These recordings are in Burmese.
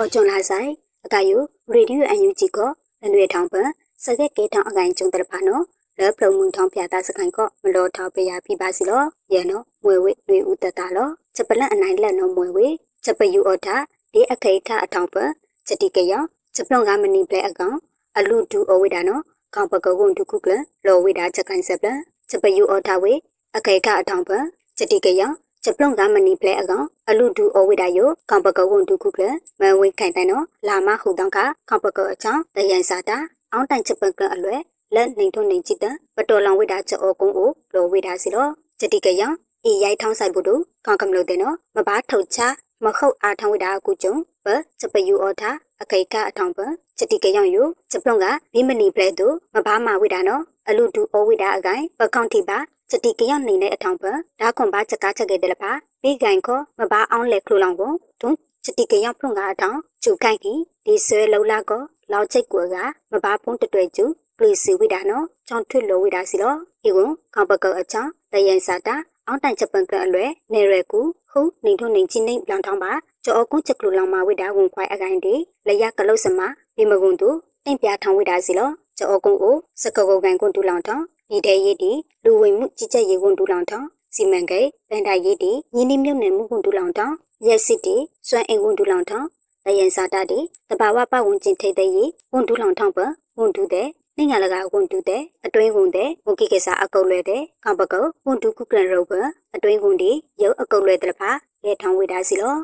အော်ဂျွန်လာဆိုင်အကယူရေဒီယိုအန်ယူဂျီကိုလနွေထောင်ပန်စကက်ကေထောင်အကိုင်ကျုံတရဖာနော်လဲပလုံမှုထောင်ပြတာစကိုင်ကမလောထောက်ပြရပြပါစီလောရဲနော်မွေဝေနွေဦးတတလောချက်ပလန့်အနိုင်လက်နော်မွေဝေချက်ပယူအော်တာဒီအခိထအထောင်ပန်ချက်တိကရချက်ပလုံကမနီပလက်အကောင်အလူဒူအဝိဒါနော်ကောင်ပကုတ်ကုန်ဒုခုကလလောဝိဒါချက်ကိုင်ဆက်ပလချက်ပယူအော်တာဝေအခိခအထောင်ပန်ချက်တိကရ ချက်ပလုံကမနီပလက်အကောင်အလူဒူအဝိဒါယကောင်ပကုတ်ကုန်ဒုခုကလမဝိခိုင်တိုင်နော်လာမဟုတ်တောင်းကကောင်ပကုတ်အချောင်းတယန်စာတာအောင်းတိုင်ချက်ပကလအလွဲလက်နေထုံနေကြည့်တဲ့ပတော်လောင်ဝိတာချောကုန်းကိုလောဝိတာစီလောစတိကယံဤရိုက်ထောင်းဆိုင်ဖို့တို့ကောင်းကမလို့တဲ့နော်မဘာထုတ်ချမခုတ်အားထောင်းဝိတာကူကျုံဘစပယူအော်ထာအခိကအထောင်းပစတိကယံယုစပလုံကဘိမနီပလက်တို့မဘာမာဝိတာနော် အလူဒူအောဝိတာအကိုင်ပကောင့်တိပါစတိကယံနေတဲ့အထောင်းပဒါခွန်ဘာချက်ကားချက်ခဲ့တယ်လပါပြီးဂိုင်ခောမဘာအောင်လက်ခလိုလောင်ကိုတွန်းစတိကယံဖုံကအထောင်းကျူကိုင်ကြီးဒီဆွဲလုံလာကောလောက်ချိတ်ကွယ်ကမဘာဖုံးတတွေ့ကျူပလီစီဝိဒါနော်ချောင်းထွတ်လိုဝိဒါစီလောဤကွန်ခေါပကောအချောင်းတယန်စာတာအောင်းတိုင်ချက်ပန်ကအလွဲနေရကူဟုနေထုံနေချင်းနေလောင်ထောင်းပါကြောအကုန်းချက်ကလူလောင်မာဝိဒါဝန်ခွိုင်အကိုင်ဒီလရကလုတ်စမပြမကွန်တူတင့်ပြထောင်းဝိဒါစီလော ကြောအကုန်းကိုစကကုတ်ကန်ကွန်တူလောင်ထောင်းဒီတဲ့ရည်ဒီလူဝင်မှုကြီးကြက်ရေကွန်တူလောင်ထောင်းစီမံကိန်းဗန်ဒါရည်ဒီညီနီမြုပ်နယ်မှုကွန်တူလောင်ထောင်းရက်စစ်တီစွမ်းအင်ကွန်တူလောင်ထောင်းတယန်စာတာဒီတဘာဝပတ်ဝန်းကျင်ထိတဲ့ရည်ကွန်တူလောင်ထောင်းပဝန်တူတဲ့နိုင်ငံလကဝန်တူတဲ့အတွင်းဝန်တဲ့ဝကိကေစာအကုတ်လွဲတဲ့ကောင်ပကုတ်ဝန်တူကုကရန်ရုပ်ပအတွင်းဝန်ဒီရုပ်အကုတ်လွဲတဲ့ဖာရဲထောင်းဝေတာစီလော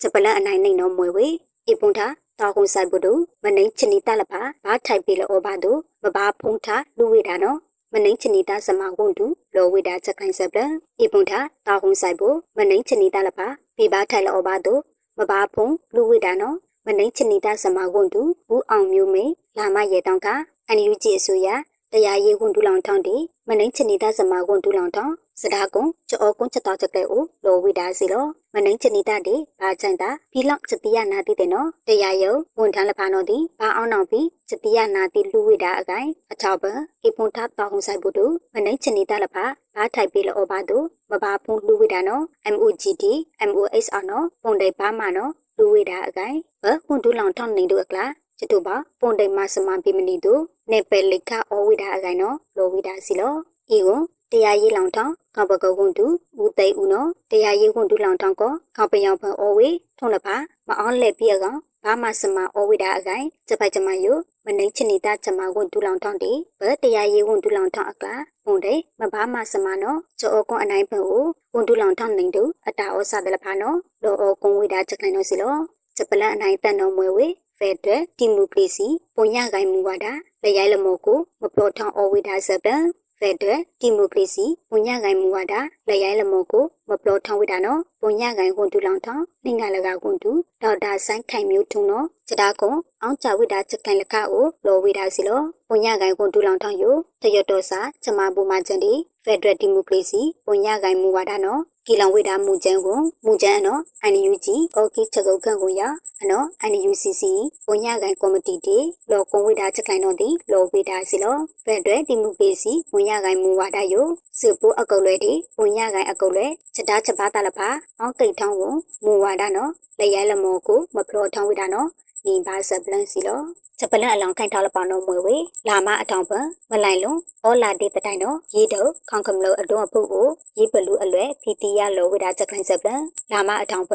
ဂျပလန်အနိုင်နိုင်တော့မွေဝေအပွန်တာ တာကုံဆိုင်ပုဒုမနိချနီတလဖာဘာထိုက်ပေလောဘာဒုမဘာဖုံးတာလူဝေတာနော်မနိချနီတာစမဝန်တူလောဝေတာချက်ခိုင်းဆက်ပလအပွန်တာတာကုံဆိုင်ပုမနိချနီတလဖာပြဘာထိုက်လောဘာဒုမဘာဖုံးလူဝေတာနော်မနိချနီတာစမဝန်တူဘူးအောင်မျိုးမေလာမရေတောင်းကအန်ယူဂျီအစိုးရတရားရေးဝန်ဒူလောင်ထောင်းတီမနိန်ချနီတာစမာဝန်ဒူလောင်ထောင်း စဒါကွန်ကြောကွန်ချက်တော်ချက်တဲ့ဦးလောဝိဒါစီလောမနိန်ချနီတာတီဘာချန်တာဘီလောက်ချက်တီယနာတိတဲ့နော်တရားယုံဝန်ထမ်းလဖာနော်တီဘာအောင်နောက်ပြီးချက်တီယနာတိလူဝိဒါအကိုင်အချောက်ပအေပွန်ထတောင်းဆိုင်ဘူးတူမနိန်ချနီတာလဖာဘာထိုက်ပြီးလောဘာတူမဘာဖုန်လူဝိဒါနော် MOGD MOSR နော်ပုံတိုင်ဘာမနော်လူဝိဒါအကိုင်ဘဝန်ဒူလောင်ထောင်းနေတို့အကလားချတူပါပွန်တိတ်မစမပိမနီတုနေပလိခအဝိဒါအကိုင်နော်လောဝိဒါစီလောဤကို တရားရေးလောင်ထောင်းကောပကုတ်ကွန်တူဦးသိဦးနော်တရားရေးကွန်တူလောင်ထောင်းကောကောပယောင်ဖန်အဝေထုံးလပါမအောင်လက်ပြကောင်ဘာမစမအဝိဒါအကိုင်စပိုက်ကြမယုမနိချနီတာချမကွန်တူလောင်ထောင်းတီဘတရားရေးကွန်တူလောင်ထောင်းအကလာပုံတဲ့မဘာမစမနော်ကြောအကွန်အနိုင်ဖန်ကိုကွန်တူလောင်ထောင်းနေတူအတာဩစာတယ်လဖာနော်လောအကွန်ဝိဒါချက်ခိုင်နော်စီလောချက်ပလန်အနိုင်တန်တော်မွေဝေဖက်ဒရယ်ဒီမိုကရေစီပုံရကိုင်မူဝါဒလရိုက်လမောကိုမပလောထောင်းအဝိဒါစပန် ဖက်ဒရယ်ဒီမိုကရေစီပုံရကိုင်မူဝါဒလရိုက်လမောကိုမပလောထောင်းဝိဒါနော်ပုံရကိုင်ကွန်တူလောင်ထောင်းနှင်္ဂလကကွန်တူဒေါက်တာဆိုင်ခိုင်မျိုးထုံနော်စတာကွန်အောင်ချဝိဒါချက်ခိုင်လကအိုလောဝိဒါစီလောပုံရကိုင်ကွန်တူလောင်ထောင်းယိုတရတော်စာချမဘူမာချန်ဒီဖက်ဒရယ်ဒီမိုကရေစီပုံရကိုင်မူဝါဒနော် ကီလောင်ဝိဒါမူချန်ကိုမူချန်နော် NUG အော်ကီချက်ကုတ်ခန့်ကိုရအနော် NUCC ပုံရကိုင်ကော်မတီတီလောကွန်ဝိဒါချက်ခိုင်တော့ဒီလောဝိဒါစီလောဖက်ဒရယ်ဒီမိုကရေစီပုံရကိုင်မူဝါဒယိုစစ်ပိုးအကုတ်လွဲဒီပုံရကိုင်အကုတ်လွဲချက်တာချက်ပါတလပါအောင်ကိတ်ထောင်းကိုမူဝါဒနော်လရိုက်လမောကိုမဖလောထောင်းဝိဒါနော် နီဘာဆပ်လန်စီလောချက်ပလန်အလောင်းခိုင်ထားလပောင်းတော့မွေဝေလာမအထောင်ပမလိုက်လုံးအောလာဒေတတိုင်တော့ရေတုတ်ခေါင်ကမလို့အတွန်းအဖုတ်ကိုရေပလူအလွဲဖီတီရလောဝိဒါချက်ခိုင်ဆပ်လန်လာမအထောင်ပ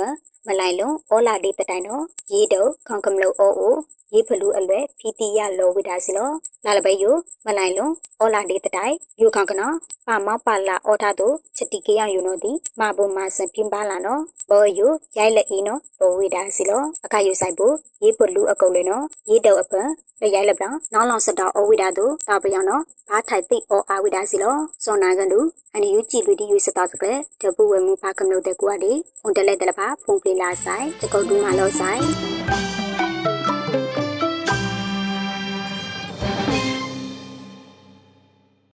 မလိုက်လုံးအောလာဒေတတိုင်တော့ရေတုတ်ခေါင်ကမလို့အိုအိုရေဖလူအလွဲဖီတီရလောဝိဒါစီလော လာလပဲယမလိုက်လုံးအောလာဒေတတိုင်ယူခေါင်ကနော်ပါမောက်ပါလာအောထားသူချက်တီကရယူနော်ဒီမဘုံမဆန်ပြင်းပါလာနော်ဘောယူရိုက်လက်အီနော်ဘောဝိဒါစီလောအခါယူဆိုင်ဖို့ရေပလူအကုတ်လေနော်ရေတုတ်အပန်လေရိုက်လက်ပလောင်နောင်းလောင်စတောအဝိဒါသူတာပယောင်နော်ဘာထိုက်သိအောအာဝိဒါစီလောစောနာကန်တူအန်ယူကြည်လူဒီယူစတောစကလေတပူဝဲမူပါကမလို့တဲ့ကွာဒီဖုန်တလက်တလပါဖုန်ပလီလာဆိုင်စကုတ်တူးမလို့ဆိုင်